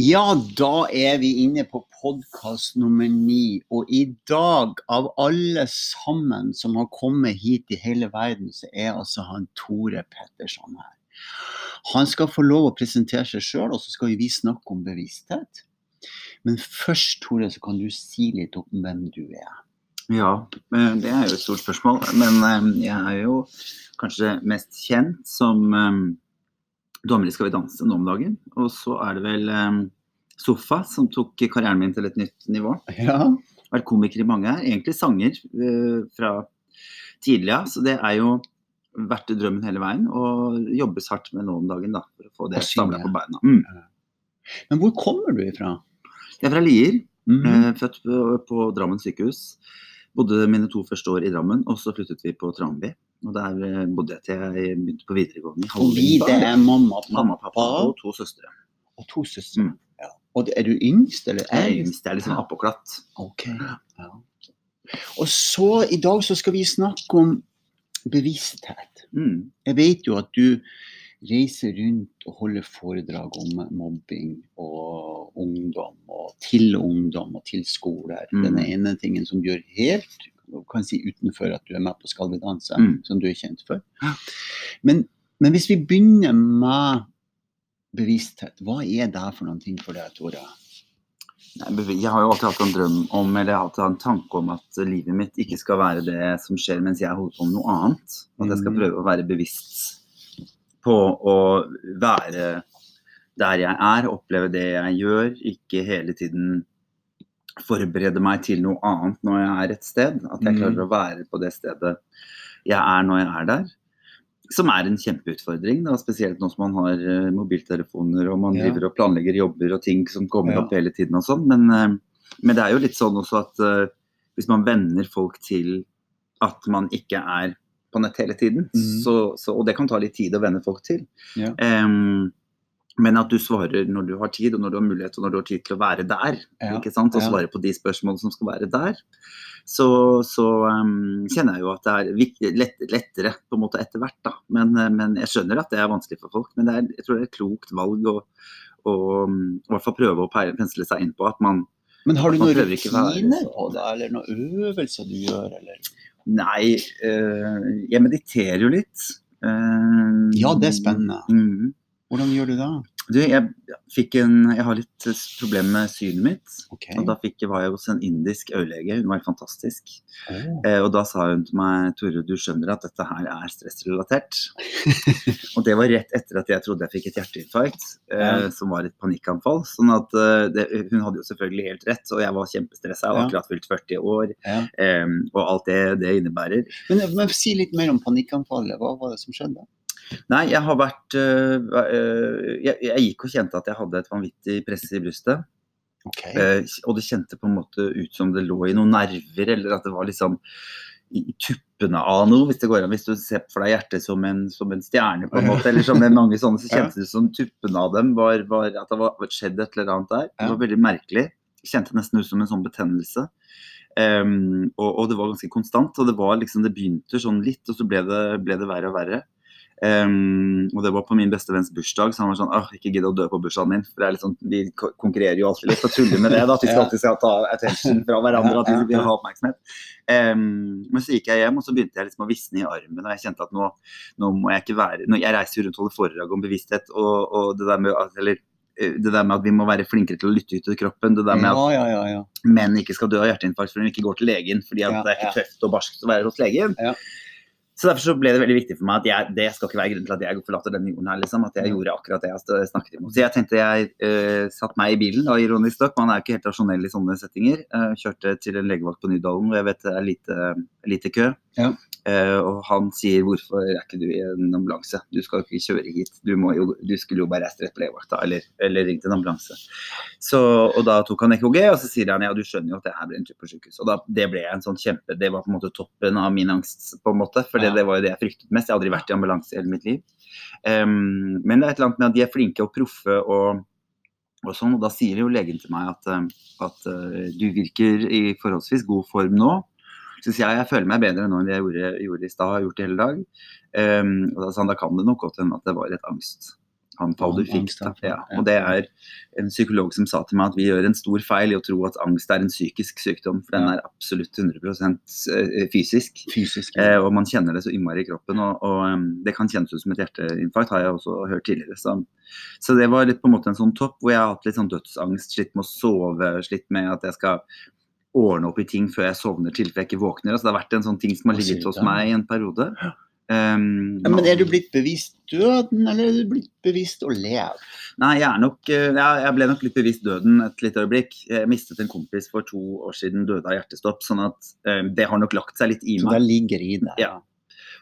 Ja, da er vi inne på podkast nummer ni. Og i dag, av alle sammen som har kommet hit i hele verden, så er altså han Tore Petterson her. Han skal få lov å presentere seg sjøl, og så skal vi snakke om bevissthet. Men først, Tore, så kan du si litt om hvem du er. Ja, eh, det er jo et stort spørsmål. Men eh, jeg er jo kanskje mest kjent som eh, dommer i Skal vi danse nå om dagen. Og så er det vel um, Sofa som tok karrieren min til et nytt nivå. Ja. Vært komiker i mange her. Egentlig sanger uh, fra tidlig av. Så det er jo vært drømmen hele veien. Og jobbes hardt med nå om dagen da, for å få det samla på beina. Mm. Men hvor kommer du ifra? Jeg er fra Lier. Mm -hmm. Født på, på Drammen sykehus. Bodde mine to første år i Drammen, og så flyttet vi på Tranby. Og der eh, bodde jeg til jeg begynte på videregående. Vi, det er mamma, mamma, pappa og to søstre. Og to søstre. Mm. Ja. Og er du yngst, eller? Jeg er yngst. Jeg er liksom appåklatt. Ok. Ja. Og så i dag så skal vi snakke om bevissthet. Mm. Jeg vet jo at du reiser rundt og holder foredrag om mobbing og ungdom, og til ungdom og til skoler. Mm. Den ene tingen som gjør helt kan si utenfor at du er med på Skal vi danse, mm. som du er kjent for. Men, men, hvis vi begynner med bevissthet, hva er det for noen ting for deg, Tore? Jeg har jo alltid hatt en drøm om, eller alltid hatt en tanke om at livet mitt ikke skal være det som skjer mens jeg holder på med noe annet. At jeg skal mm. prøve å være bevisst på å være der jeg er, oppleve det jeg gjør, ikke hele tiden forberede meg til noe annet når jeg er et sted. At jeg klarer mm. å være på det stedet jeg er når jeg er der. Som er en kjempeutfordring, da, spesielt nå som man har uh, mobiltelefoner og man ja. driver og planlegger jobber og ting som kommer ja. opp hele tiden og sånn. Men, uh, men, det er jo litt sånn også at uh, hvis man venner folk til at man ikke er på nett hele tiden, mm. så, så, og det kan ta litt tid å venne folk til. Ja. Um, men at du svarer når du har tid, og når du har mulighet, og når du har tid til å være der. Ja, ikke sant? Og svare på de spørsmålene som skal være der. Så, så um, kjenner jeg jo at det er lett, lettere på en måte etter hvert. da. Men, eh, men, jeg skjønner at det er vanskelig for folk. Men er, jeg tror det er et klokt valg å, å i hvert fall prøve å pensle seg inn på at man Men har du noen rutiner på det, eller noen øvelser du gjør, eller? Nei, øh, jeg mediterer jo litt. Uh, ja, det er spennende. Mm, hvordan gjør du det? Du, jeg, en, jeg, har litt problemer med synet mitt. Okay. Og da fikk, var jeg hos en indisk øyelege. Hun var fantastisk. Oh. Eh, og da sa hun til meg Tore, du skjønner at dette her er stressrelatert. og det var rett etter at jeg trodde jeg fikk et hjerteinfarkt, eh, som var et panikkanfall. Sånn at eh, det, Hun hadde jo selvfølgelig helt rett, og jeg var kjempestressa. Jeg var akkurat fylt 40 år. Ja. Eh, og alt det det innebærer. Men, men si litt mer om panikkanfallet. Hva var det som skjedde? Nei, jeg har vært øh, jeg, jeg, gikk og kjente at jeg hadde et vanvittig press i brystet. Okay. Uh, og det kjente på en måte ut som det lå i noen nerver, eller at det var liksom i tuppene av noe, hvis det går an. Hvis du ser for deg hjertet som en, som en stjerne, på en måte, eller som en mange sånne, så kjentes det som tuppene av dem var, var at det var skjedd et eller annet der. Det var veldig merkelig. Kjente nesten ut som en sånn betennelse. Um, og, og, det var ganske konstant. Og det var liksom, det begynte sånn litt, og så ble det, ble det verre og verre. Um, og det var på min bestevenns bursdag, så han var sånn Åh, ikke gidd å dø på bursdagen min. For det er litt sånn, Vi konkurrerer jo alltid litt og tuller med det. da, At vi skal alltid skal ta attention fra hverandre. at vi vil ha oppmerksomhet. Um, men så gikk jeg hjem, og så begynte jeg liksom å visne i armen. Og jeg kjente at nå, nå må jeg ikke være nå, Jeg reiser jo rundt og holder foredrag om bevissthet, og, og det der med eller eh, det der med at vi må være flinkere til å lytte ut til kroppen. Det der med at ja, ja, ja, menn ikke skal dø av hjerteinfarkt fordi de ikke går til legen. fordi at det er ikke tøft og barskt å være hos legen. Så derfor så ble det veldig viktig for meg at jeg, det skal ikke være grunnen til at jeg forlater denne jorden her, liksom. At jeg gjorde akkurat det jeg snakket imot. Så jeg tenkte jeg uh, satte meg i bilen, da, ironisk nok. Man er ikke helt rasjonell i sånne settinger. Uh, kjørte til en legevakt på Nydalen hvor jeg vet det er lite, lite kø. Ja. Uh, og han sier hvorfor er ikke du i en ambulanse, du skal jo ikke kjøre hit. Du, jo, du skulle jo bare reist rett på legevakta eller, eller ringt en ambulanse. Så, og da tok han EKG, og så sier han ja, du skjønner jo at det her blir en tur på sykehus. Og da, det ble en sånn kjempe, det var på en måte toppen av min angst, på en måte. For ja. det var jo det jeg fryktet mest. Jeg har aldri vært i ambulanse i hele mitt liv. Um, men det er et eller annet med at de er flinke og proffe og og, sånn, og da sier jo legen til meg at, at uh, du virker i forholdsvis god form nå syns jeg jeg føler meg bedre nå enn det jeg gjorde, gjorde i stad, har gjort i hele dag. Um, og da sa han da kan det nok godt hende at det var et angst, du fikk. Ja. Og det er en psykolog som sa til meg at vi gjør en stor feil i å tro at angst er en psykisk sykdom, for den er absolutt 100 eh, fysisk. fysisk ja. eh, og man kjenner det så innmari i kroppen. Og, og um, det kan kjennes ut som et hjerteinfarkt, har jeg også hørt tidligere. Så, så, det var litt på en måte en sånn topp hvor jeg har hatt litt sånn dødsangst, slitt med å sove, slitt med at jeg skal ordne opp i ting før jeg sovner, til jeg ikke våkner. Altså, det har vært en sånn ting som har ligget hos meg i en periode. Um, ja, men er du blitt bevisst døden, eller er du blitt bevisst å leve? Nei, jeg er nok eh, ja, Jeg ble nok litt bevisst døden et lite øyeblikk. Jeg mistet en kompis for to år siden, døde av hjertestopp. Sånn at um, det har nok lagt seg litt i meg. Så det ligger i deg? Ja.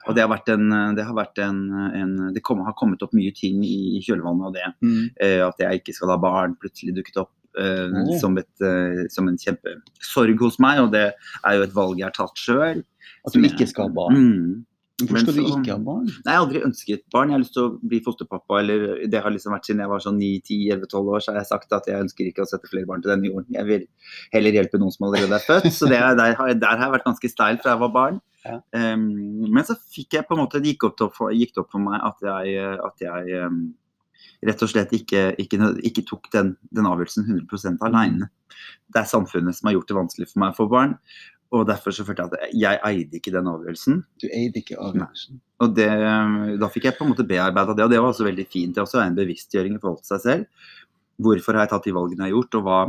Og det har vært en, det, har, vært en, en, det kom, har kommet opp mye ting i kjølvannet av det. Mm. Uh, at jeg ikke skal ha barn, plutselig dukket opp. Mm. som, et, uh, som, en kjempesorg hos meg, og det er jo et valg jeg har tatt sjøl. At du ikke skal ha barn? Mm. Hvorfor skal så, du ikke ha barn? Nei, Jeg har aldri ønsket barn. Jeg har lyst til å bli fosterpappa. eller Det har liksom vært siden jeg var sånn 9-10-11-12 år, så har jeg sagt at jeg ønsker ikke å sette flere barn til denne jorden. Jeg vil heller hjelpe noen som allerede er født. Så det, der, har, der, har jeg vært ganske steil fra jeg var barn. Ja. Um, men så fikk jeg på en måte, det gikk, opp, gikk opp for meg at jeg, at jeg um, rett og slett ikke, ikke, ikke tok den, den, avgjørelsen 100 alene. Det er samfunnet som har gjort det vanskelig for meg å få barn. Og derfor så følte jeg at jeg eide ikke den avgjørelsen. Du eide ikke avgjørelsen? Og det, da fikk jeg på en måte bearbeida det, og det var også veldig fint. Det også er en bevisstgjøring i forhold til seg selv. Hvorfor har jeg tatt de valgene jeg har gjort, og hva,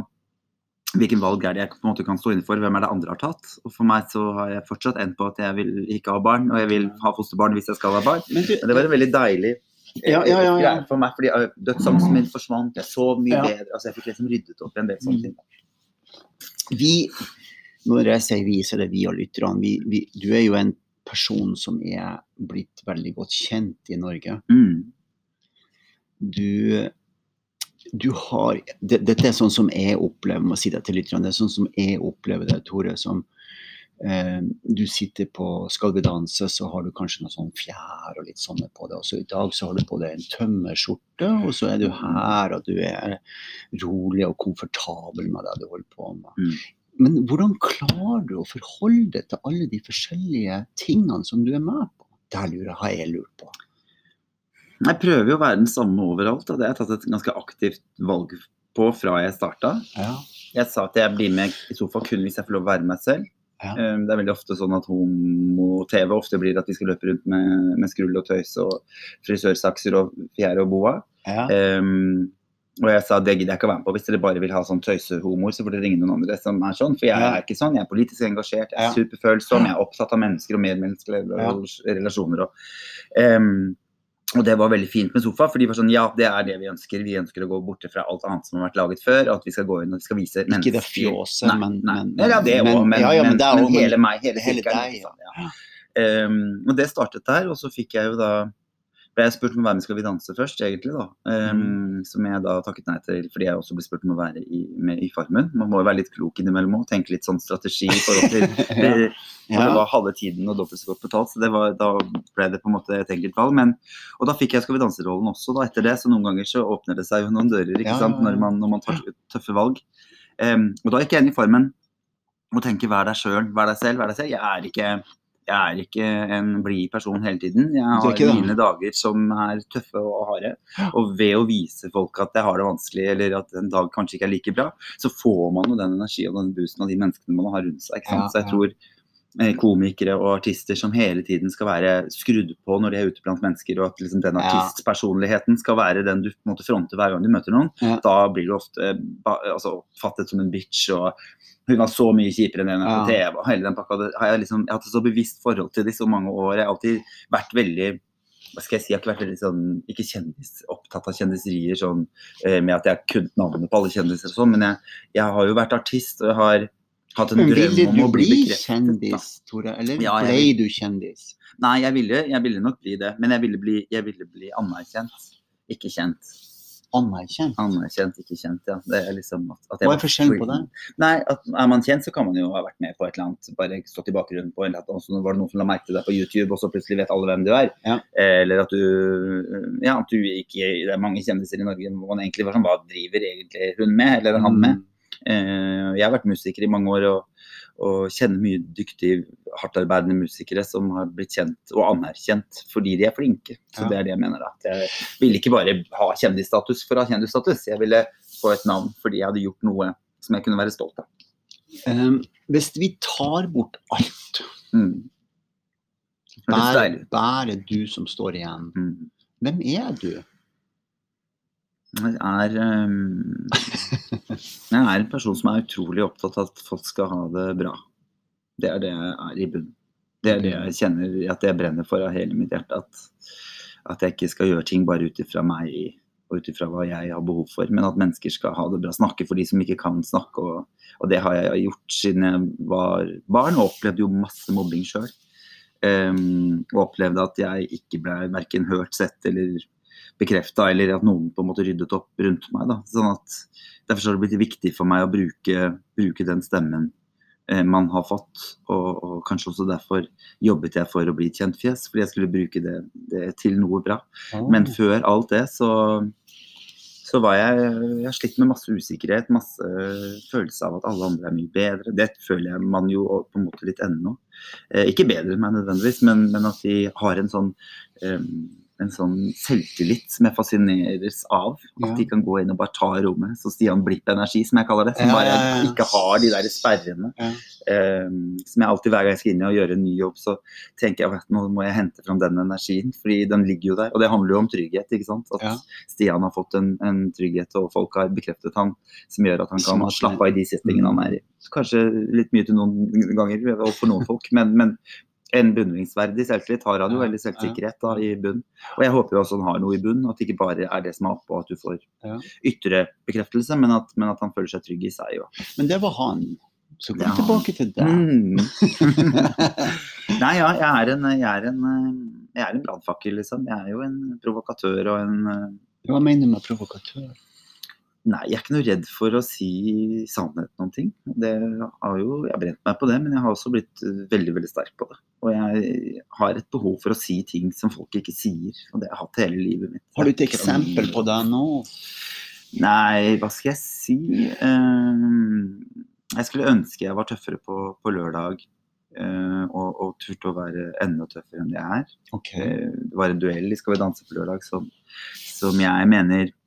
hvilken valg er det jeg på en måte kan stå inne for? Hvem er det andre har tatt? Og for meg så har jeg fortsatt endt på at jeg vil ikke ha barn, og jeg vil ha fosterbarn hvis jeg skal ha barn. Men, det var en veldig deilig ja, ja, ja, ja. for meg, fordi dødsangsten min forsvant. Jeg sov mye bedre. altså Jeg fikk liksom ryddet opp en del sånne ting. Vi når jeg sier vi, så er det vi og lytterne. Du er jo en person som er blitt veldig godt kjent i Norge. Mm. Du, du har det, Dette er sånn som jeg opplever må si det til lytterne, det er sånn som jeg opplever det, Tore. som eh, Du sitter på Skal vi danse, så har du kanskje noe sånn fjær og litt sånne på det. Og så i dag så har du på deg en tømmerskjorte, og så er du her, og du er rolig og komfortabel med det du holder på med. Mm. Men hvordan klarer du å forholde deg til alle de forskjellige tingene som du er med på? Det lurer, har jeg lurt på. Jeg prøver jo å være den samme overalt, og det har jeg tatt et ganske aktivt valg på fra jeg starta. Ja. Jeg sa at jeg blir med i sofa kun hvis jeg får lov å være meg selv. Ja. Um, det er veldig ofte sånn at homo-TV ofte blir at vi skal løpe rundt med, med skrull og tøys og frisørsakser og fjære og boa. Ja. Um, og jeg sa det gidder jeg ikke å være med på. Hvis dere bare vil ha sånn tøysehomoer, så får dere ringe noen andre som er sånn. For jeg er ikke sånn. Jeg er politisk engasjert, jeg er superfølsom, jeg er opptatt av mennesker og medmenneskelige relasjoner. Og, um, og det var veldig fint med sofa, for de var sånn ja, det er det vi ønsker. Vi ønsker å gå borte fra alt annet som har vært laget før. At vi skal gå inn og vi skal vise mennesker Ikke det fjåset, men, men, men, Ja, det òg, men, men, ja, ja, men, men, hele meg. Hele, hele deg. Liksom, ja. Um, og det startet der, og så fikk jeg jo da ble jeg spurt om å være med Skal vi danse først, egentlig. da, um, mm. Som jeg da takket nei til fordi jeg også ble spurt om å være i, med i Farmen. Man må jo være litt klok innimellom og tenke litt sånn strategi i forhold til det, ja. det var halve tiden og dobbelt så godt betalt, så det var, da ble det på en måte et enkelt valg. Men, og da fikk jeg Skal vi danse-rollen også da etter det, så noen ganger så åpner det seg jo noen dører ikke ja. sant, når man, når man, tar tøffe valg. Um, og da gikk jeg inn i Farmen og tenker vær deg sjøl, vær deg selv, vær deg selv. Jeg er ikke jeg er ikke en blid person hele tiden. Jeg har mine dager som er tøffe og harde. Og ved å vise folk at jeg har det vanskelig, eller at en dag kanskje ikke er like bra, så får man jo den energien og den boosten av de menneskene man har rundt seg. Så jeg tror komikere og artister som hele tiden skal være skrudd på når de er ute blant mennesker, og at liksom den artistpersonligheten skal være den du måte, fronter hver gang du møter noen, ja. da blir du ofte altså, oppfattet som en bitch og hun var så mye kjipere enn henne på TV. og hele den pakka, har Jeg liksom, jeg har hatt et så bevisst forhold til det så mange år. Jeg har alltid vært veldig hva skal jeg si, jeg har ikke vært veldig sånn, ikke kjendis, opptatt av kjendiserier sånn, eh, med at jeg har kunnet navnet på alle kjendiser og sånn, men jeg, jeg, har jo vært artist, og jeg har hatt en drøm om å bli kjendis, Tore? Eller ja, ble du kjendis? Nei, jeg ville, jeg ville, nok bli det. Men jeg ville bli, jeg ville bli anerkjent, ikke kjent. Anerkjent? Anerkjent, ikke kjent, ja. Det liksom at, at Hva er forskjellen på det? Nei, at Er man kjent, så kan man jo ha vært med på et eller annet, bare stått i bakgrunnen på en eller annen, så var det noen som la merke til deg på YouTube, og så plutselig vet alle hvem du er. Ja. Eller at du Ja, at du ikke Det er mange kjendiser i Norge hvor man egentlig var sånn Hva driver egentlig hun med, eller han med? Mm. Eh, jeg har vært musiker i mange år og, og kjenner mye dyktige, hardtarbeidende musikere som har blitt kjent og anerkjent fordi de er flinke. Så ja. det er det jeg mener. da. Jeg ville ikke bare ha kjendisstatus for å ha kjendisstatus. Jeg ville få et navn fordi jeg hadde gjort noe som jeg kunne være stolt av. Um, hvis vi tar bort alt, mm. bare, bare, du som står igjen, mm. hvem er du? Er, um, jeg er en person som er utrolig opptatt av at folk skal ha det bra. Det er det jeg er i bunnen. Det er det jeg kjenner at jeg brenner for av hele mitt hjerte. At, at jeg ikke skal gjøre ting bare ut ifra meg og ut ifra hva jeg har behov for, men at mennesker skal ha det bra. Snakke for de som ikke kan snakke. Og, og det har jeg gjort siden jeg var barn, og opplevde jo masse mobbing sjøl. Um, og opplevde at jeg ikke ble verken hørt, sett eller bekrefta, eller at noen på en måte ryddet opp rundt meg. Da. Sånn at Derfor har det blitt viktig for meg å bruke, bruke den stemmen eh, man har fått. Og, og, kanskje også derfor jobbet jeg for å bli et kjent fjes, fordi jeg skulle bruke det, det til noe bra. Oh. Men før alt det så, så var jeg Jeg har slitt med masse usikkerhet, masse følelse av at alle andre er mye bedre. Det føler jeg man jo på en måte litt ennå. Eh, ikke bedre enn meg nødvendigvis, men, men, at de har en sånn um, en sånn selvtillit som jeg fascineres av. At ja. de kan gå inn og bare ta rommet. Så Stian Blipp-energi, som jeg kaller det. Som bare ikke har de der sperrene. Um, som jeg alltid, hver gang jeg skal inn og gjøre en ny jobb, så tenker jeg at nå må jeg hente fram den energien. Fordi den ligger jo der. Og det handler jo om trygghet. ikke sant? At Stian har fått en, en, trygghet, og folk har bekreftet han, som gjør at han kan slappe av i de settingene han er i. Kanskje litt mye til noen ganger, og for noen folk, men, men en beundringsverdig selvtillit har han jo, eller selvsikkerhet da, i bunn. Og jeg håper jo også han har noe i bunn, at det ikke bare er det som er oppå, at du får ytre bekreftelse, men at, men at, han føler seg trygg i seg òg. Men det var han. Så kom ja. tilbake til deg. Mm. Nei, ja, jeg er en, jeg er en, jeg er en brannfakkel, liksom. Jeg er jo en provokatør og en Hva mener du med provokatør? Nei, jeg er ikke noe redd for å si sannheten om ting. Det har jo, jeg har brent meg på det, men jeg har også blitt eh, veldig veldig sterk på det. Og jeg har et behov for å si ting som folk ikke sier. Og det har jeg hatt hele livet mitt. Har du et eksempel på det nå? Nei, hva skal jeg si? Uh, jeg skulle ønske jeg var tøffere på, på lørdag. Uh, og, og, turte å være enda tøffere enn jeg er. Okay. Det var en duell i Skal vi danse på lørdag som, som jeg mener Eh,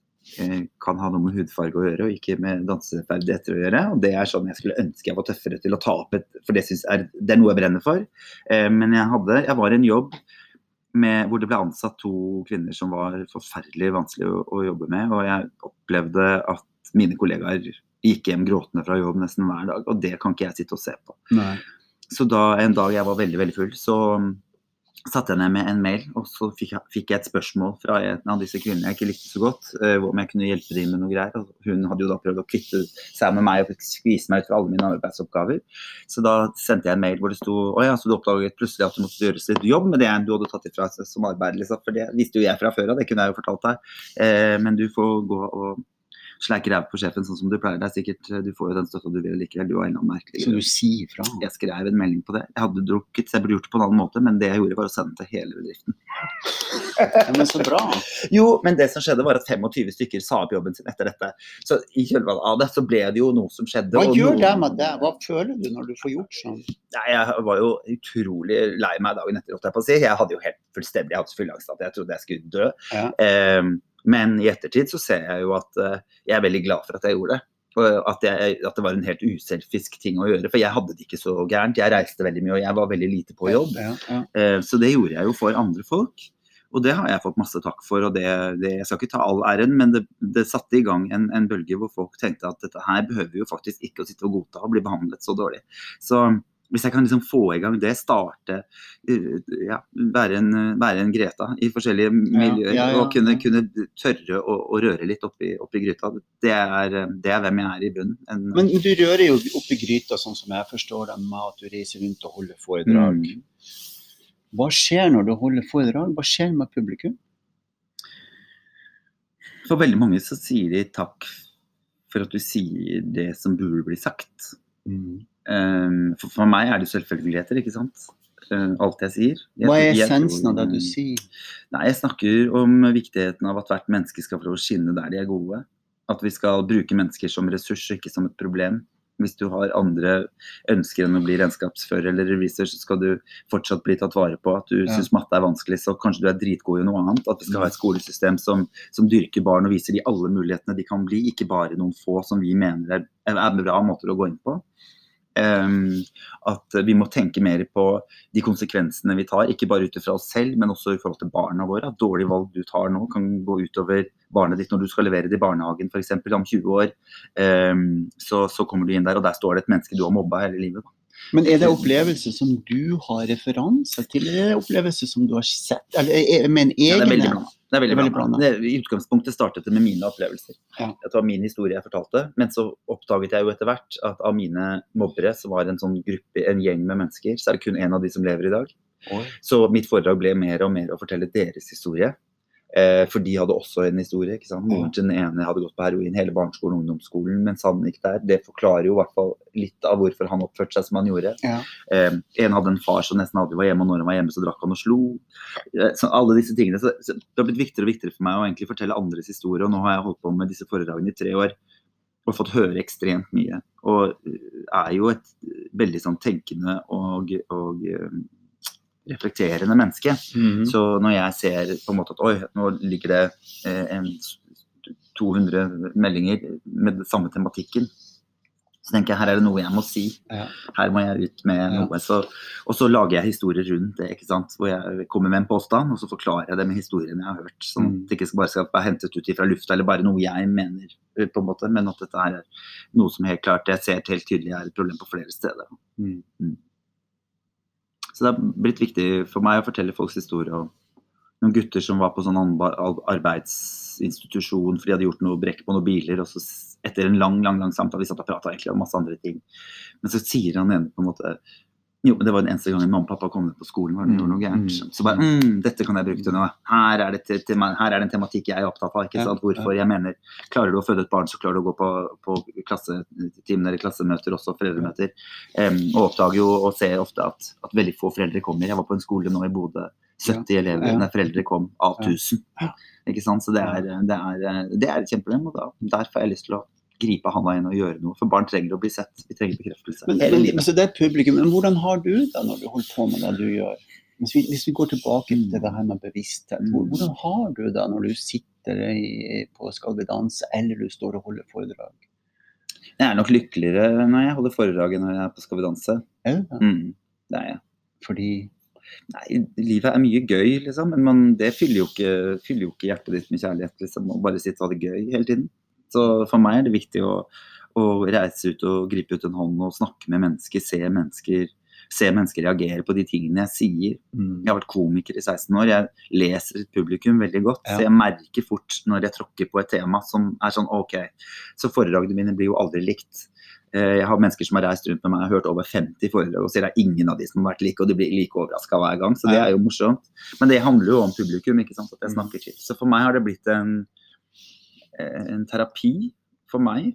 kan ha noe med hudfarge å gjøre, og ikke med danseferdigheter å gjøre. og Det er sånn jeg skulle ønske jeg var tøffere til å ta opp et For det, er, det er noe jeg brenner for. Eh, men jeg hadde Jeg var i en jobb med, hvor det ble ansatt to kvinner som var forferdelig vanskelig å, å, jobbe med. Og jeg opplevde at mine kollegaer gikk hjem gråtende fra jobb nesten hver dag. Og det kan ikke jeg sitte og se på. Nei. Så da en dag jeg var veldig, veldig full, så satte jeg ned med en mail, og så fikk jeg, fikk jeg, et spørsmål fra en av disse kvinnene jeg ikke likte så godt, uh, om jeg kunne hjelpe dem med noe greier. Og hun hadde jo da prøvd å kvitte seg med meg og skvise meg ut fra alle mine arbeidsoppgaver. Så da sendte jeg en mail hvor det sto å ja, så du oppdaget plutselig at du måtte gjøre litt jobb med det du hadde tatt ifra som arbeid. Liksom. For det visste jo jeg fra før av, det kunne jeg jo fortalt deg. Uh, men du får gå og sleiker ræv på sjefen sånn som du pleier. Det er sikkert, Du får jo den støtta du vil likevel. Du var en merkelig. Så du sier fra? Jeg skrev en melding på det. Jeg hadde drukket, så jeg burde gjort det på en annen måte, men det jeg gjorde var å sende til hele bedriften. Ja, men så bra. Jo, men det som skjedde var at 25 stykker sa opp jobben sin etter dette. Så i kjølvannet av det så ble det jo noe som skjedde. Hva gjør noen... det med deg? Hva føler du når du får gjort sånn? Nei, Jeg var jo utrolig lei meg dagen etter, holdt jeg på å si. Jeg hadde jo helt fullstendig hatt fullangst at jeg trodde jeg skulle dø. Ja. Um, men i ettertid så ser jeg jo at uh, jeg er veldig glad for at jeg gjorde det. At, jeg, at, det var en helt uselfisk ting å gjøre. For jeg hadde det ikke så gærent. Jeg reiste veldig mye og jeg var veldig lite på jobb. Ja, ja. Uh, så det gjorde jeg jo for andre folk. Og det har jeg fått masse takk for. og det, det Jeg skal ikke ta all æren, men det, det satte i gang en, en, bølge hvor folk tenkte at dette her behøver vi jo faktisk ikke å sitte og godta og bli behandlet så dårlig. Så hvis jeg kan liksom få i gang det, starte eh, ja, være, en, være en Greta i forskjellige miljøer ja, ja, og kunne, kunne, tørre å, å røre litt oppi, oppi gryta, det er, det er, hvem jeg er i bunnen. En, Men du rører jo oppi gryta, sånn som jeg forstår det, med at du reiser rundt og holder foredrag. Mm. Hva skjer når du holder foredrag? Hva skjer med publikum? For veldig mange så sier de takk for at du sier det som burde bli sagt. Mm. Um, for, for, meg er det selvfølgeligheter, ikke sant. Uh, alt jeg sier. Jeg, Hva er essensen av det du sier? Nei, Jeg snakker om viktigheten av at hvert menneske skal få lov å skinne der de er gode. At vi skal bruke mennesker som ressurs, ikke som et problem. Hvis du har andre ønsker enn å bli regnskapsfører eller revisor, så skal du fortsatt bli tatt vare på. At du ja. syns matte er vanskelig, så kanskje du er dritgod i noe annet. At vi skal ha et skolesystem som, som dyrker barn og viser de alle mulighetene de kan bli, ikke bare noen få som vi mener er, er bra måter å gå inn på. At vi må tenke mer på de konsekvensene vi tar, ikke bare ut fra oss selv, men også i forhold til barna våre. At dårlige valg du tar nå, kan gå utover barnet ditt når du skal levere det i barnehagen f.eks. om 20 år. Så, så, kommer du inn der, og der står det et menneske du har mobba hele livet. Da. Men er det opplevelser som du har referanser til, eller er det opplevelser som du har sett? Eller, men egne? Ja, det er veldig blanda. Det er veldig, veldig blanda. I utgangspunktet startet det med mine opplevelser. Ja. Det var min historie jeg fortalte. Men så oppdaget jeg jo etter hvert at av mine mobbere, som var en sånn gruppe, en gjeng med mennesker, så er det kun én av de som lever i dag. Oi. Så mitt foredrag ble mer og mer å fortelle deres historie. Eh, for de hadde også en historie. ikke sant? Moren til den ene hadde gått på heroin hele barneskolen og ungdomsskolen mens han gikk der. Det forklarer jo i hvert fall litt av hvorfor han oppførte seg som han gjorde. Ja. Eh, en hadde en far som nesten aldri var hjemme, og når han var hjemme, så drakk han og slo. Eh, så alle disse tingene. Så, så, det har blitt viktigere og viktigere for meg å egentlig fortelle andres historier, Og nå har jeg holdt på med disse foredragene i tre år og fått høre ekstremt mye. Og eh, er jo et veldig sånn tenkende og, og eh, reflekterende menneske. Mm. Så når jeg ser på en måte at oi, nå ligger det eh, en 200 meldinger med den samme tematikken, så tenker jeg her er det noe jeg må si. Ja. Her må jeg ut med ja. noe. Så, og så lager jeg historier rundt det. ikke sant? Hvor jeg kommer med en påstand, og så forklarer jeg det med historien jeg har hørt. Sånn at mm. det ikke bare skal være hentet ut fra lufta eller bare noe jeg mener, eh, på en måte, men at dette er noe som helt klart jeg ser helt tydelig er et problem på flere steder. Mm. Så det har blitt viktig for meg å fortelle folks historie. Og noen gutter som var på sånn arbeidsinstitusjon fordi de hadde gjort noe brekk på noen biler. Og så etter en lang lang, lang samtale, vi satt og prata om masse andre ting. Men så sier han ene på en måte jo, men det var den eneste gangen mamma og pappa kom ned på skolen. var det gjorde noe gærent. Mm. Så bare mm, dette kan jeg bruke til noe. Her er det, til, her er det en tematikk jeg er opptatt av. ikke sant? Hvorfor jeg mener Klarer du å føde et barn, så klarer du å gå på, på klassetimen eller klassemøter, også foreldremøter. Um, og oppdager jo og ser ofte at, at, veldig få foreldre kommer. Jeg var på en skole nå i Bodø. 70 elever ja. foreldre kom av 1000. Ikke sant? Så det er, det er, det er et kjempeproblem. Og da, derfor har jeg lyst til å gripe handa inn og gjøre noe. For barn trenger å bli sett. Vi trenger bekreftelse. Men, men, men, så det er publikum. Men hvordan har du det når du holder på med det du gjør? Hvis vi, hvis vi går tilbake til det her med bevissthet, mm. hvordan har du det når du sitter i, på Skal vi danse, eller du står og holder foredrag? Jeg er nok lykkeligere når jeg holder foredrag enn når jeg er på Skal vi danse. Det? Mm, det er jeg. Fordi Nei, livet er mye gøy, liksom. Men man, det fyller jo, ikke, fyller jo, ikke, hjertet ditt med kjærlighet, liksom. Å bare sitte og ha det gøy hele tiden. Så for meg er det viktig å, å reise ut og gripe ut en hånd og snakke med mennesker, se mennesker se mennesker reagere på de tingene jeg sier. Mm. Jeg har vært komiker i 16 år. Jeg leser publikum veldig godt. Ja. Så jeg merker fort når jeg tråkker på et tema som er sånn OK. Så foredragene mine blir jo aldri likt. Eh, jeg har mennesker som har reist rundt med meg og hørt over 50 foredrag, og så er det ingen av de som har vært like, og de blir like overraska hver gang. Så det er jo morsomt. Men det handler jo om publikum, ikke sant, at jeg mm. snakker til. Så for meg har det blitt en en terapi for meg.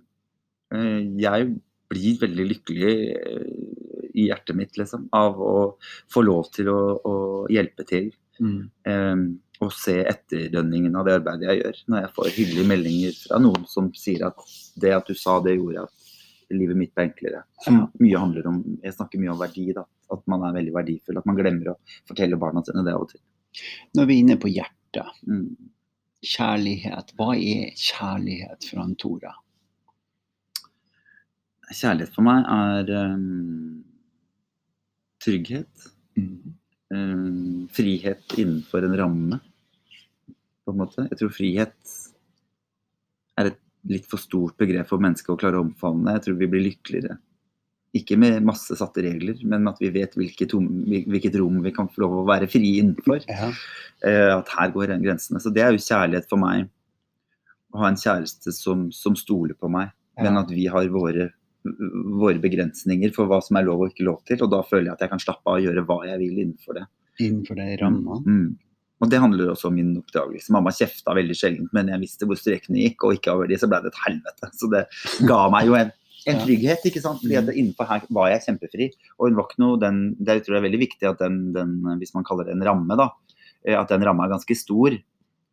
Eh, jeg blir veldig lykkelig eh, i hjertet mitt liksom, av å få lov til å, å hjelpe til. Mm. Um, og se etterdønningen av det arbeidet jeg gjør. Når jeg får hyggelige meldinger fra noen som sier at det at du sa det, gjorde at livet mitt ble enklere. Som mye handler om, Jeg snakker mye om verdi. da, At man er veldig verdifull. At man glemmer å fortelle barna sine det av og til. Når vi er inne på hjertet, mm kjærlighet. Hva er kjærlighet for han Tora? Kjærlighet for meg er um, trygghet. Mm. Um, frihet innenfor en ramme, på en måte. Jeg tror frihet er et litt for stort begrep for mennesket å klare å omfavne. Jeg tror vi blir lykkeligere ikke med masse satte regler, men at vi vet hvilket, hvilket rom vi kan få lov å være fri innenfor. Ja. Uh, at her går grensene. Så det er jo kjærlighet for meg. Å ha en kjæreste som, som stoler på meg, ja. men at vi har våre, våre, begrensninger for hva som er lov og ikke lov til. Og da føler jeg at jeg kan slappe av og gjøre hva jeg vil innenfor det. Innenfor det ramma. Mm. mm. Og det handler også om min oppdragelse. Mamma kjefta veldig sjelden, men jeg visste hvor strekene gikk, og ikke over de, så ble det et helvete. Så det ga meg jo en en trygghet. ikke sant? Fordi at mm. Innenfor her var jeg kjempefri. Og hun var ikke noe, den, det tror jeg er veldig viktig at den, den, hvis man kaller det en ramme, da, eh, at den ramma er ganske stor.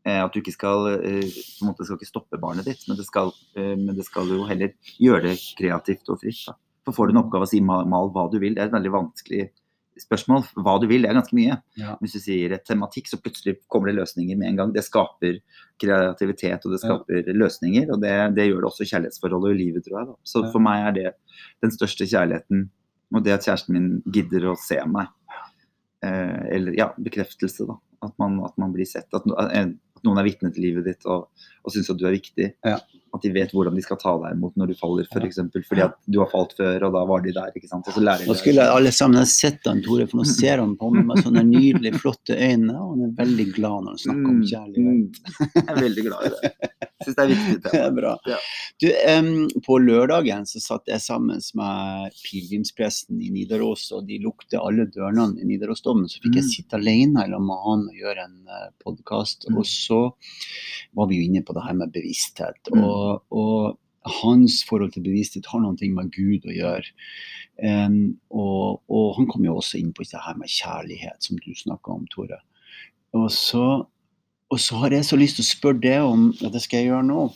at du ikke skal på en måte skal ikke stoppe barnet ditt, men det skal, men det skal jo heller gjøre det kreativt og fritt. Da. For får du en oppgave å si mal, mal hva du vil, det er et veldig vanskelig spørsmål. Hva du vil, det er ganske mye. Ja. Hvis du sier et tematikk, så plutselig kommer det løsninger med en gang. Det skaper kreativitet og det skaper ja. løsninger. Og det, det, gjør det også i kjærlighetsforholdet og i livet, tror jeg. Da. Så for meg er det den største kjærligheten. Og det at kjæresten min gidder å se meg. Eh, eller ja, bekreftelse, da. At man, at man blir sett. At, at, noen er vitne til livet ditt og, og syns at du er viktig. Ja at de vet hvordan de skal ta deg imot når du faller, f.eks. For eksempel, fordi at du har falt før, og da var de der. ikke sant? Og så lærer de Nå skulle alle sammen ha sett han, Tore, for nå ser han på meg med sånne nydelige, flotte øyne, og han er veldig glad når han snakker om mm, kjærlighet. Mm. Jeg er veldig glad i det. Syns det er viktig. Det er bra. Ja. Du, um, på lørdagen så satt jeg sammen med pilegrimspresten i Nidaros, og de lukte alle dørene i Nidarosdommen. Så fikk jeg mm. sitte alene sammen med han og gjøre en eh, podkast. Og så var vi jo inne på det her med bevissthet. og og, hans forhold til bevissthet har noe med Gud å gjøre. Um, og, og, han kom jo også inn på det her med kjærlighet, som du snakka om, Tore. Og så, og så, har jeg så lyst til å spørre deg om, og det skal jeg gjøre nå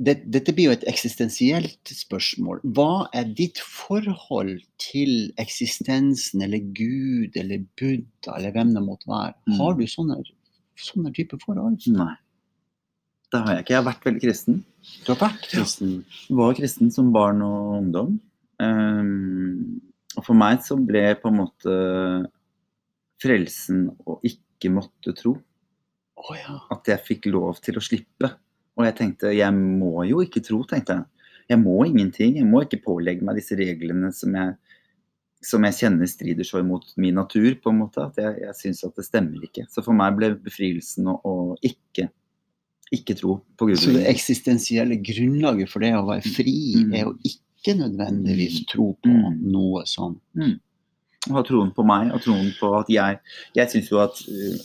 det, Dette blir jo et eksistensielt spørsmål. Hva er ditt forhold til eksistensen eller Gud eller Buddha eller hvem det måtte være? Mm. Har du sånne, sånne type forhold? Nei. Det har jeg ikke. Jeg har vært veldig kristen. Du har vært kristen? Var kristen som barn og ungdom. Um, og for meg så ble på en måte frelsen å ikke måtte tro. Oh, ja. At jeg fikk lov til å slippe. Og jeg tenkte jeg må jo ikke tro, tenkte jeg. Jeg må ingenting. Jeg må ikke pålegge meg disse reglene som jeg, som jeg kjenner strider så imot min natur, på en måte. At jeg, jeg syns at det stemmer ikke. Så for meg ble befrielsen å, å ikke ikke tro på Gud. Så det eksistensielle grunnlaget for det å være fri mm. er å ikke nødvendigvis tro på mm. noe sånn. Mm. Ha troen på meg og troen på at jeg Jeg syns jo at uh,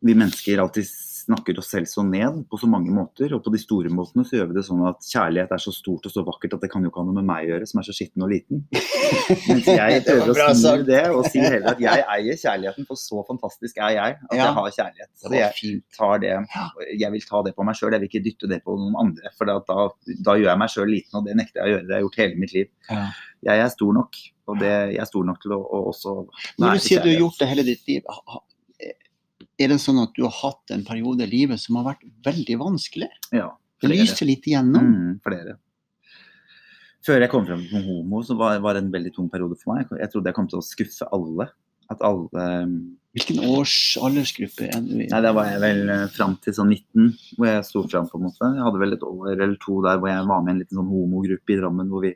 vi mennesker alltid snakker oss selv så ned på så mange måter. Og på de store måtene så gjør vi det sånn at kjærlighet er så stort og så vakkert at det kan jo ikke ha noe med meg å gjøre, som er så skitten og liten. Mens jeg prøver å snu det og si heller at jeg eier kjærligheten, for så fantastisk er jeg at jeg har kjærlighet. Så jeg, tar det, jeg vil ta det på meg sjøl, jeg vil ikke dytte det på noen andre. For da, da gjør jeg meg sjøl liten, og det nekter jeg å gjøre. Det har jeg gjort hele mitt liv. Ja. Jeg er stor nok, og det, jeg er stor nok til å, å også Når du sier du har gjort det hele ditt liv, er det sånn at du har hatt en periode i livet som har vært veldig vanskelig? Ja. Det lyser litt igjennom? Mm, flere. Før jeg kom frem som homo, så var, var det en veldig tung periode for meg. Jeg trodde jeg kom til å skuffe alle. At alle Hvilken års aldersgruppe er du i? Nei, Da var jeg vel uh, fram til sånn 19, hvor jeg sto fram. på en måte. Jeg hadde vel et år eller to der hvor jeg var med i en liten sånn homogruppe i Drammen, hvor vi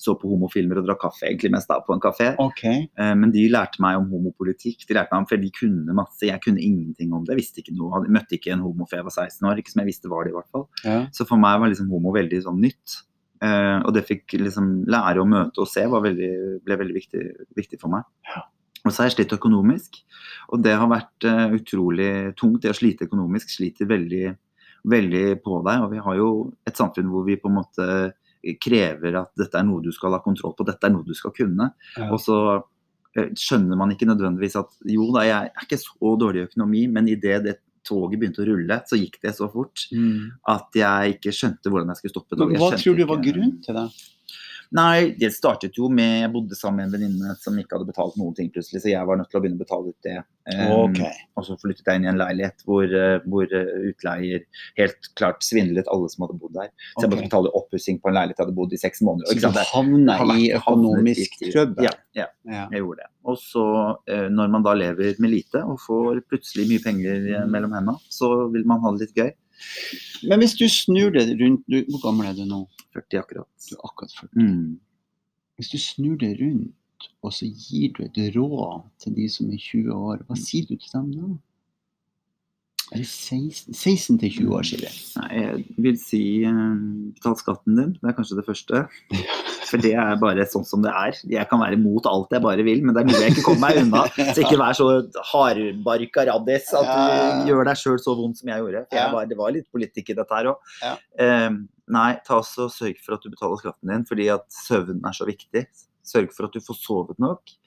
så på homofilmer og drakk kaffe egentlig mest da på en kafé. Okay. Uh, men de lærte meg om homopolitikk. De lærte meg om, for de kunne masse. Jeg kunne ingenting om det. Jeg visste ikke noe. Jeg møtte ikke en homo før jeg var 16 år, ikke som jeg visste var det i hvert fall. Ja. Så for meg var liksom homo veldig sånn nytt. Uh, og det fikk liksom lære å møte og se var veldig, ble veldig viktig, viktig for meg. Ja. Og så har jeg slitt økonomisk, og det har vært uh, utrolig tungt. Det å slite økonomisk sliter veldig, veldig på deg. Og vi har jo et samfunn hvor vi på en måte krever at dette er noe du skal ha kontroll på, dette er noe du skal kunne. Ja. Og så uh, skjønner man ikke nødvendigvis at jo da, jeg er ikke så dårlig økonomi, men idet det toget begynte å rulle, så gikk det så fort mm. at jeg ikke skjønte hvordan jeg skulle stoppe det. Hva tror du var grunnen til det? Nei, det startet jo med Jeg bodde sammen med en venninne som ikke hadde betalt noen ting plutselig, så jeg var nødt til å begynne å betale ut det. Um, okay. Og så flyttet jeg inn i en leilighet hvor, eh, hvor eh, utleier helt klart svindlet alle som hadde bodd der. Så jeg måtte betale oppussing på en leilighet jeg hadde bodd i seks måneder. Så du havna i økonomisk trøbbel? Ja, ja, ja, jeg gjorde det. Og så, eh, når man da lever med lite og får plutselig mye penger mm. mellom hendene, så vil man ha det litt gøy. Men hvis du snur det rundt du, Hvor gammel er du nå? 40 akkurat. Du er akkurat 40. Mm. Hvis du snur det rundt, og så gir du et råd til de som er 20 år, hva sier du til dem da? Er det 16, 16 til 20 år, Silje? Nei, jeg vil si betal skatten din. Det er kanskje det første. For det er bare sånn som det er. Jeg kan være imot alt jeg bare vil, men det er noe jeg ikke kommer meg unna. Så ikke vær så hardbarka raddis at du gjør deg sjøl så vondt som jeg gjorde. For var, det var litt politikk i dette her òg. Um, nei, ta og sørg for at du betaler skatten din, fordi at søvnen er så viktig. Sørg for at du får sovet nok.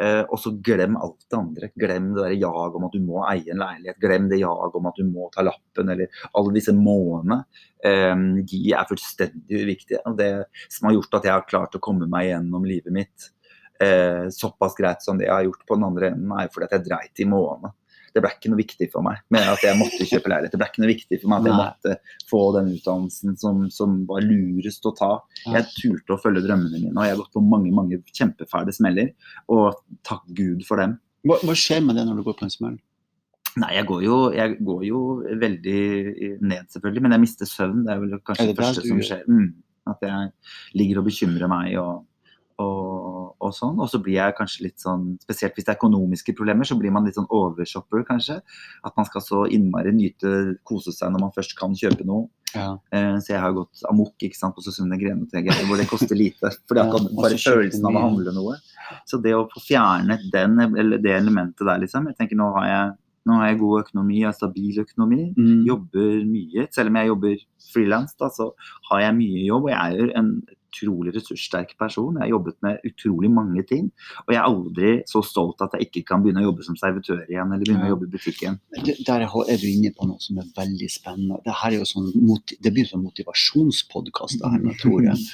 Eh, og så glem alt det andre. Glem det der jag om at du må eie en leilighet. Glem det jag om at du må ta lappen, eller alle disse månedene. Eh, de er fullstendig uviktige. Og det som har gjort at jeg har klart å komme meg gjennom livet mitt eh, såpass greit som det jeg har gjort på den andre enden, er fordi at jeg dreit i målene det ble ikke noe viktig for meg med at jeg måtte kjøpe leilighet. Det ble ikke noe viktig for meg at jeg måtte få den utdannelsen som, som var lurest å ta. Jeg turte å følge drømmene mine, og jeg har gått på mange mange kjempefæle smeller. Og takk Gud for dem. Hva, hva skjer med det når du går på en smell? Nei, jeg går, jo, jeg går, jo, veldig ned, selvfølgelig. Men jeg mister søvn. Det er vel kanskje det, det første som skjer. Mm, at jeg ligger og bekymrer meg. og og, og, sånn. Og så blir jeg kanskje litt sånn, spesielt hvis det er økonomiske problemer, så blir man litt sånn overshopper, kanskje. At man skal så innmari nyte, kose seg når man først kan kjøpe noe. Ja. Eh, så jeg har gått amok ikke sant, på Susunne Grenotege, hvor det koster lite. For det er bare følelsen av å handle noe. Så det å få fjernet den, eller det elementet der, liksom. Jeg tenker nå har jeg nå har jeg god økonomi, jeg har stabil økonomi, mm. jobber mye. Selv om jeg jobber frilans, så har jeg mye jobb. Og jeg er jo en utrolig ressurssterk person. Jeg har jobbet med utrolig mange ting. Og jeg er aldri så stolt at jeg ikke kan begynne å jobbe som servitør igjen, eller begynne ja. å jobbe i butikken. Der er du inne på noe som er veldig spennende. Det, her er jo sånn, det blir sånn motivasjonspodkast her nå, tror jeg.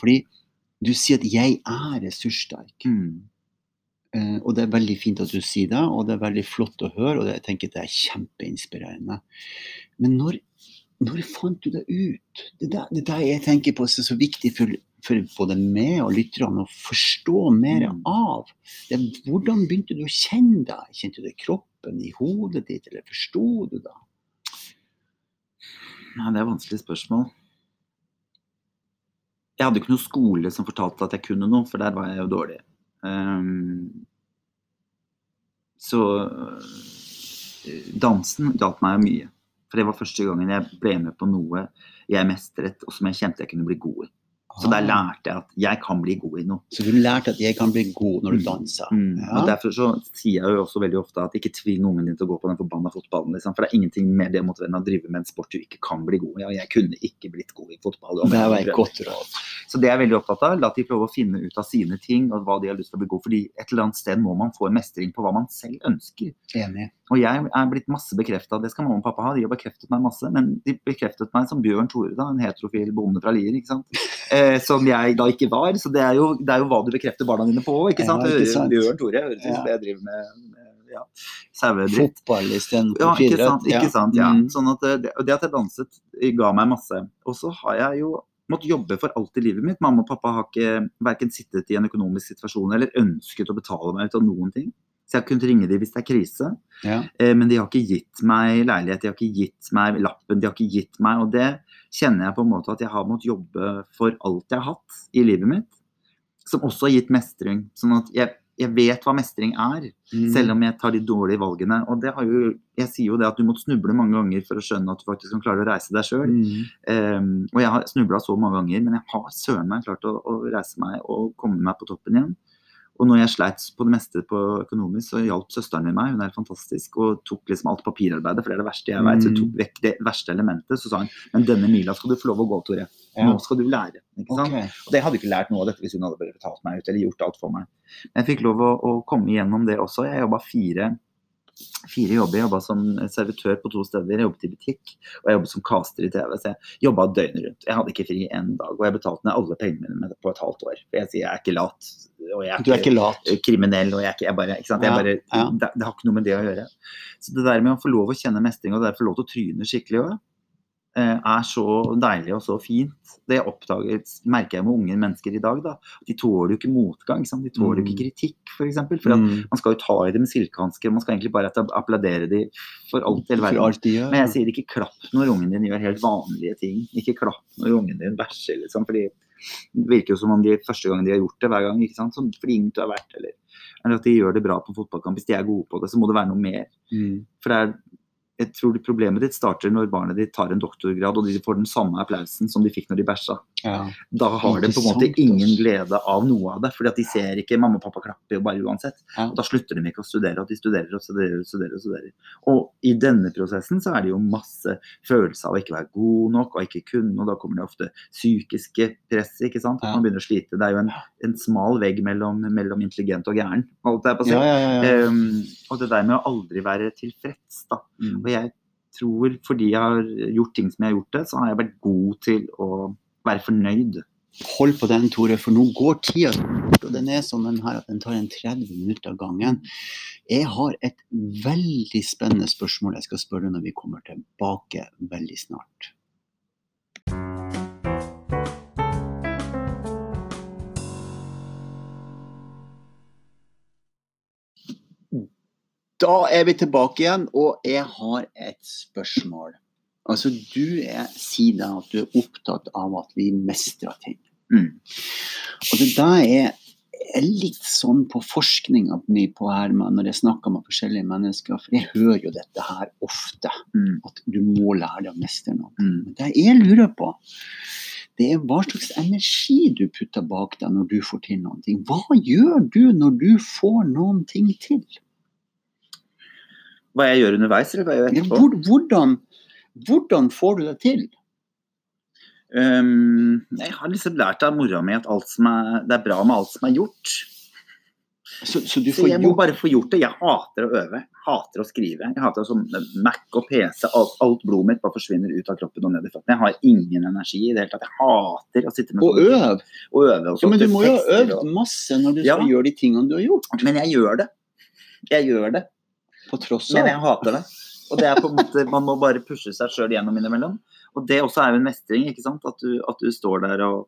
Fordi du sier at 'jeg er ressurssterk'. Mm. Uh, og det er veldig fint at du sier det, og det er veldig flott å høre, og det, jeg tenker at det er kjempeinspirerende. Men når når fant du det ut? Det er det der jeg tenker på som er så viktig for, for både meg og lytterne å forstå mer mm. av. Det, hvordan begynte du å kjenne deg? Kjente du det i kroppen, i hodet ditt, eller forsto du det? Nei, det er et vanskelig spørsmål. Jeg hadde ikke noe skole som fortalte at jeg kunne noe, for der var jeg jo dårlig. Um, så øh, dansen hjalp meg mye. For det var første gangen jeg ble med på noe jeg mestret, og som jeg kjente jeg kunne bli god i. Så der ah. lærte jeg at jeg kan bli god i noe. Så du lærte at jeg kan bli god når du mm. danser? Mm. Ja. Og Derfor så sier jeg jo også veldig ofte at ikke tving ungen din til å gå på den forbanna fotballen. Liksom. For det er ingenting mer det mot vennen å drive med en sport du ikke kan bli god i. Og jeg kunne ikke blitt god i fotball. Det var et godt råd. Så det er jeg veldig opptatt av. La de prøve å finne ut av sine ting og hva de har lyst til å bli god Fordi et eller annet sted må man få en mestring på hva man selv ønsker. Enig. Og jeg er blitt masse bekrefta, det skal mamma og pappa ha, de har bekreftet meg masse. Men de bekreftet meg som Bjørn Tore, da, en heterofil bonde fra Lier. ikke sant? Eh, som jeg da ikke var. Så det er jo, det er jo hva du bekrefter barna dine på òg, ikke sant? Ja, ikke sant? Bjørn Tore høres ut som det jeg driver med. Ja, sauedritt. Fotball istedenfor ja, ikke sant, ikke sant, ja. Mm. Sånn at det, det at jeg danset ga meg masse. Og så har jeg jo måttet jobbe for alt i livet mitt. Mamma og pappa har ikke verken sittet i en økonomisk situasjon eller ønsket å betale meg ut av noen ting. Så jeg har kunnet ringe dem hvis det er krise. Ja. Eh, men de har ikke gitt meg leilighet, de har ikke gitt meg lappen, de har ikke gitt meg Og det kjenner jeg på en måte at jeg har måttet jobbe for alt jeg har hatt i livet mitt. Som også har gitt mestring. Sånn at jeg, jeg vet hva mestring er, mm. selv om jeg tar de dårlige valgene. Og det har jo, jeg sier jo det at du måtte snuble mange ganger for å skjønne at du faktisk kan klare å reise deg sjøl. Mm. Um, og jeg har snubla så mange ganger, men jeg har søren meg klart å, å reise meg og komme meg på toppen igjen. Og når jeg sleit på det meste på økonomisk, så hjalp søsteren min meg. Hun er fantastisk og tok liksom alt papirarbeidet, for det er det verste jeg vet. Så hun tok mm. vekk det verste elementet. Så sa hun men denne mila skal du få lov å gå, Tore. Nå skal du lære. ikke sant? Okay. Og det hadde ikke lært noe av dette hvis hun hadde betalt meg ut eller gjort alt for meg. Men jeg fikk lov å, å komme igjennom det også. Jeg jobba fire fire jobber. Jeg jobba som servitør på to steder. Jeg jobbet i butikk og jeg jobbet som caster i TV. Så jeg jobba døgnet rundt. Jeg hadde ikke fri en dag. Og jeg betalte ned alle pengene mine på et halvt år. For jeg sier jeg er ikke lat. Og jeg er, du er ikke, lat. kriminell. og jeg er ikke, jeg bare, ikke sant? Jeg bare, ja, ja. Det, det, har ikke noe med det å gjøre. Så det der med å få lov å kjenne mestring og det der få lov til å tryne skikkelig òg, er så deilig og så fint. Det oppdaget, merker jeg med unge mennesker i dag. Da. De tåler jo ikke motgang. Sant? De tåler mm. ikke kritikk, f.eks. For, eksempel, for mm. man skal jo ta i det med silkehansker. Man skal egentlig bare applaudere dem for alt i hele verden. Gjør, Men jeg sier ikke klapp når ungen din gjør helt vanlige ting. Ikke klapp når ungen din bæsjer, liksom. Fordi det virker jo som om de første gang de har gjort det, hver gang. ikke sant? Så flink du har vært, eller, eller, at de gjør det bra på fotballkamp. Hvis de er gode på det, så må det være noe mer. Mm. For det er jeg tror det problemet ditt starter når barnet ditt tar en doktorgrad og de får den samme applausen som de fikk når de bæsja. Ja. Da har de på en måte ingen glede av noe av det, fordi at de ser ikke mamma og pappa klapper jo bare uansett. Ja. Og da slutter de ikke å studere, og de studerer og studerer og studerer. Og studerer. Og i denne prosessen så er det jo masse følelse av å ikke være god nok og ikke kunne, og da kommer det ofte psykiske press, ikke sant. Ja. Man begynner å slite. Det er jo en, en smal vegg mellom, mellom, intelligent og gæren, holdt jeg på å si. Um, og det der med å aldri være tilfreds, da. Mm. Og jeg tror fordi jeg har gjort ting som jeg har gjort det, så har jeg vært god til å være fornøyd. Hold på den, Tore, for nå går tida og den er sånn den her at den tar en 30 minutter av gangen. Jeg har et veldig spennende spørsmål jeg skal spørre når vi kommer tilbake veldig snart. Da er vi tilbake igjen, og jeg har et spørsmål. Altså, Du er, sier da at du er opptatt av at vi mestrer ting. Mm. Og det der er, er, litt sånn på forskninga mi på her når jeg snakker med forskjellige mennesker, for jeg hører jo dette her ofte, mm. at du må lære deg å mestre noe. Mm. Det jeg lurer på, det er hva slags energi du putter bak deg når du får til noe. Hva gjør du når du får noen ting til? Hva jeg gjør underveis, eller hva jeg gjør etterpå? Hvordan, hvordan får du det til? Um, jeg har liksom lært av mora mi at er, det er bra med alt som er gjort. Så, så, så jeg må bare få gjort det. Jeg hater å øve. Hater å skrive. Jeg hater sånn Mac og PC. Alt, alt blodet mitt bare forsvinner ut av kroppen og ned i føttene. Jeg har ingen energi i det hele tatt. Jeg hater å sitte med Og øve. Og øve ja, men du må jo ha øvd masse når du skal ja. gjøre de tingene du har gjort. Men jeg gjør det. Jeg gjør det. På tross av. Men jeg hater det. Og det er på en måte, Man må bare pushe seg sjøl gjennom innimellom. Og det også er jo en mestring. ikke sant? At du, at du står der og,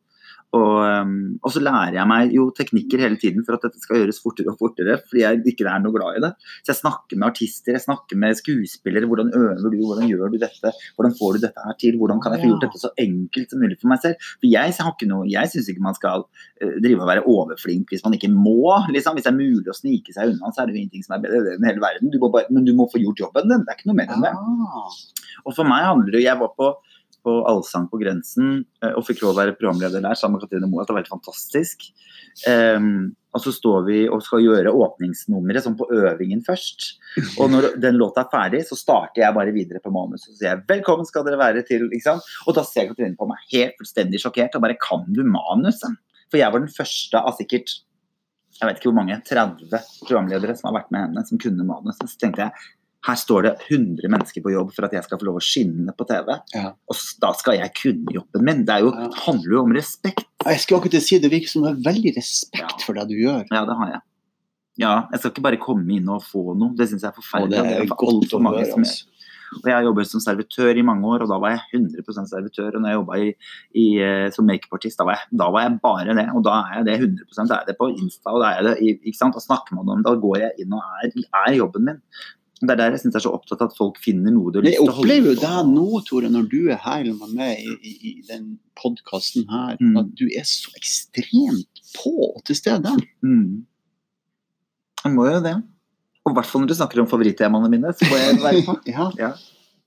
og, um, og, så lærer jeg meg jo teknikker hele tiden for at dette skal gjøres fortere og fortere, fordi jeg ikke er noe glad i det. Så jeg snakker med artister, jeg snakker med skuespillere. Hvordan øver du, hvordan gjør du dette? Hvordan får du dette her til? Hvordan kan jeg få gjort dette så enkelt som mulig for meg selv? For jeg har ikke noe, jeg syns ikke man skal uh, drive og være overflink hvis man ikke må. liksom. Hvis det er mulig å snike seg unna, så er det jo ingenting som er bedre enn hele verden. Du bare, men du må få gjort jobben din. Det er ikke noe mer enn det. Og for meg handler det Jeg var på på Allsang på grensen eh, og fikk lov å være programleder der sammen med Katrine Moe. Det var helt fantastisk. Um, og så står vi og skal gjøre åpningsnummeret sånn på øvingen først. Og når den låta er ferdig, så starter jeg bare videre på manus. Og sier 'velkommen skal dere være til'. Og da ser Katrine på meg helt fullstendig sjokkert og bare 'kan du manuset?' For jeg var den første av sikkert jeg vet ikke hvor mange, 30 programledere som har vært med henne, som kunne manus. Så tenkte jeg her står det 100 mennesker på jobb for at jeg skal få lov å skinne på TV. Ja. Og da skal jeg kunne jobben min. Det jo, ja. handler jo om respekt. Jeg skulle akkurat si Det virker som du har veldig respekt ja. for det du gjør. Ja, det har jeg. Ja, Jeg skal ikke bare komme inn og få noe. Det syns jeg er forferdelig. Og det er godt å høre, altså. Og jeg har jobbet som servitør i mange år, og da var jeg 100% servitør. Og når jeg jobba eh, som makeupartist, da, da, var jeg bare det. Og da er jeg det 100 Da er jeg det på Insta, og da er det, ikke sant? Da snakker man om det, da går jeg inn og er, er jobben min. Det er der jeg syns jeg er så opptatt av at folk finner noe de har lyst til å holde på Jeg opplever jo det nå, Tore, når du er her med meg i, i, den podkasten her, mm. at du er så ekstremt på og til stede. Mm. Jeg må jo det. Og i hvert fall når du snakker om favorittemaene mine, så må jeg være på. ja. ja.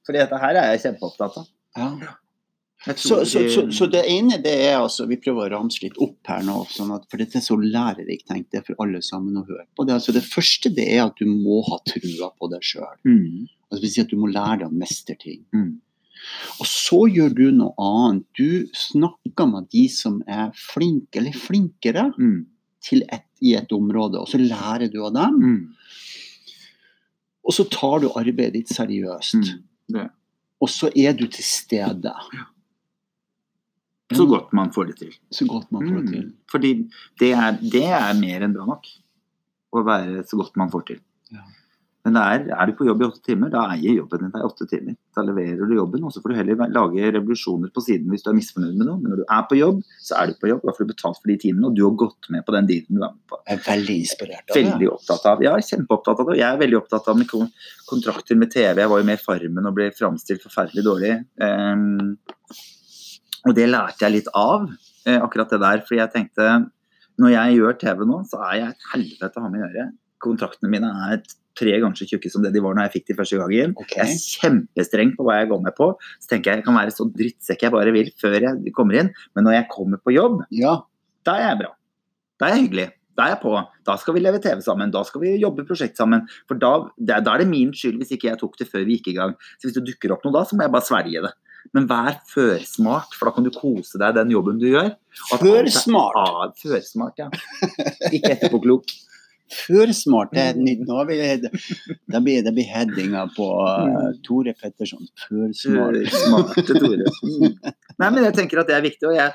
Fordi dette her er jeg kjempeopptatt av. Ja. Så, så, så, så, det ene det er altså Vi prøver å ramse litt opp her nå, sånn at, for dette er så lærerikt tenkte jeg for alle sammen å høre på. Det, altså, det første det er at du må ha trua på deg sjøl. Mm. Altså, si at du må lære deg å mestre ting. Mm. Og så gjør du noe annet. Du snakker med de som er flinke eller flinkere mm. et, i et område, og så lærer du av dem. Mm. Og så tar du arbeidet ditt seriøst. Mm. Og så er du til stede. Ja. Så godt man får det til. Så godt man får det til. Mm. Fordi det er, det er, mer enn bra nok. Å være så godt man får til. Ja. Men er, er, du på jobb i åtte timer, da eier jobben din deg åtte timer. Da leverer du jobben, og så får du heller lage revolusjoner på siden hvis du er misfornøyd med noe. Men når du er på jobb, så er du på jobb. Da får du betalt for de timene, og du har gått med på den dealen du er med på. Jeg er veldig inspirert av det. Veldig opptatt av, ja, kjempeopptatt av det. Jeg er veldig opptatt av med kontrakter med TV. Jeg var jo med i Farmen og ble framstilt forferdelig dårlig. Um, og det lærte jeg litt av, eh, akkurat det der. For jeg tenkte når jeg gjør TV nå, så er jeg et helvete å ha med å gjøre. Kontraktene mine er tre ganger så tjukke som det de var når jeg fikk de første gangen. Okay. Jeg er kjempestreng på hva jeg går med på. Så tenker jeg jeg kan være så drittsekk jeg bare vil før jeg kommer inn. Men når jeg kommer på jobb, ja. da er jeg bra. Da er jeg hyggelig. Da er jeg på. Da skal vi leve TV sammen. Da skal vi jobbe prosjekt sammen. For da, da er det min skyld hvis ikke jeg tok det før vi gikk i gang. Så hvis det dukker opp noe da, så må jeg bare svelge det. Men vær førsmart, for da kan du kose deg den jobben du gjør. Førsmart? Ja, førsmart, ja. Ikke etterpåklok. Førsmart det er nytt. Nå blir det, det blir, det blir headinga på uh, Tore Petterson. Førsmart. Førsmarte Tore. Mm. Nei, men jeg tenker at det er viktig. og jeg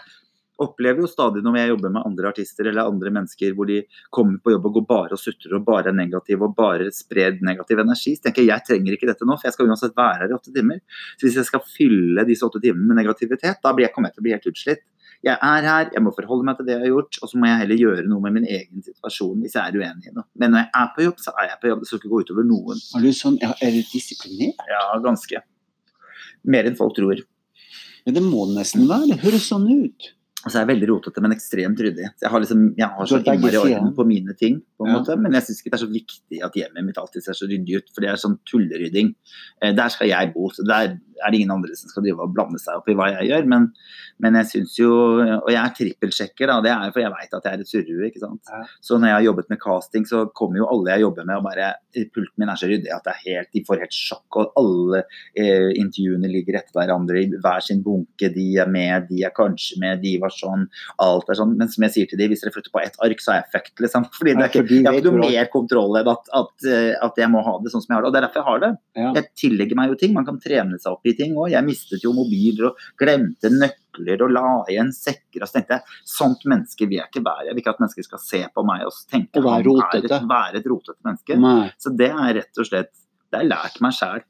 opplever jo stadig når jeg jobber med andre artister eller andre mennesker hvor de kommer på jobb og går bare og sutrer og bare er negative og bare sprer negativ energi, så tenker jeg jeg trenger ikke dette nå, for jeg skal uansett være her i åtte timer. Så hvis jeg skal fylle disse åtte timene med negativitet, da blir jeg, kommet til å bli helt utslitt. Jeg er her, jeg må forholde meg til det jeg har gjort, og så må jeg heller gjøre noe med min egen situasjon hvis jeg er uenig i noe. Men når jeg er på jobb, så er jeg på jobb. Det skal ikke gå utover noen. Er du sånn, er du disiplinert? Ja, ganske. Mer enn folk tror. Men det må nesten være. Det høres sånn ut. Og så er jeg veldig rotete, men ekstremt ryddig. Jeg har, liksom, jeg har så innmari orden på mine ting, på en ja. måte, men jeg syns ikke det er så viktig at hjemmet mitt alltid ser så ryddig ut, for det er sånn tullerydding. Eh, der skal jeg bo, så der er det ingen andre som skal drive og blande seg opp i hva jeg gjør. Men, men jeg syns jo Og jeg er trippelsjekker, da. Det er for jeg veit at jeg er et surrehue, ikke sant. Ja. Så når jeg har jobbet med casting, så kommer jo alle jeg jobber med og bare Pulten min er så ryddig at det er helt, de får helt sjokk, og alle eh, intervjuene ligger etter hverandre i hver sin bunke. De er med, de er kanskje med, de var sånn. Alt er sånn. Men som jeg sier til de, hvis dere flytter på ett ark, så er jeg fucked, liksom. Fordi det er ikke, jeg har ikke noe mer kontroll enn at, at, eh, at, jeg må ha det sånn som jeg har det. Og det er derfor jeg har det. Ja. Jeg tillegger meg jo ting. Man kan trene seg opp i ting òg. Jeg mistet jo mobiler og glemte nøkler og la igjen sekker. Og så tenkte jeg sånt menneske vil jeg ikke være. Jeg vil ikke at mennesker skal se på meg og tenke at han er et, være et rotete menneske. Nei. Så det er rett og slett Det har jeg lært meg sjæl.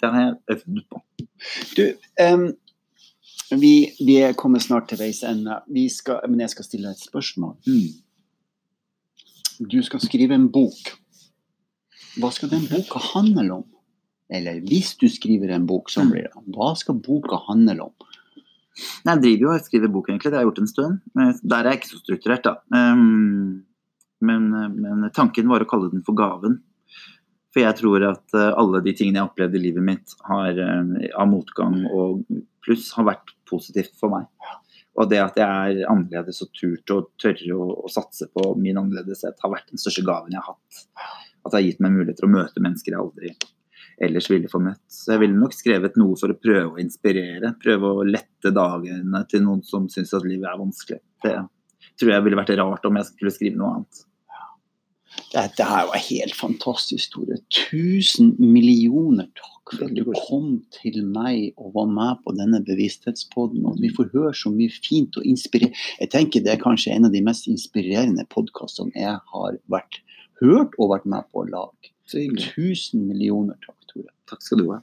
Det har jeg øvd på. Du, um, vi, vi kommer snart til veis ende. Men jeg skal stille et spørsmål. Mm. Du skal skrive en bok. Hva skal den boka handle om? Eller hvis du skriver en bok, så blir det Hva skal boka handle om? Jeg driver jo og skriver bok, egentlig. Det har jeg gjort en stund. Der er jeg ikke så strukturert, da. Ehm, men, men, tanken var å kalle den for Gaven. For jeg tror at eh, alle de tingene jeg har opplevd i livet mitt har, eh, av motgang og pluss, har vært positivt for meg. Og det at jeg er annerledes og turt og tørre å, å satse på min annerledeshet, har vært den største gaven jeg har hatt. At det har gitt meg mulighet til å møte mennesker jeg aldri ellers ville få møtt. Så jeg ville nok skrevet noe for å prøve å inspirere. Prøve å lette dagene til noen som syns at livet er vanskelig. Det tror jeg ville vært rart om jeg skulle skrive noe annet. Dette er jo en helt fantastisk, historie. Tusen millioner takk for at du kom til meg og var med på denne bevissthetspodden. Og vi får høre så mye fint og inspirerende. Jeg tenker det er kanskje en av de mest inspirerende podkastene jeg har vært hørt og vært med på å lage. Tusen millioner takk. Takk skal du ha.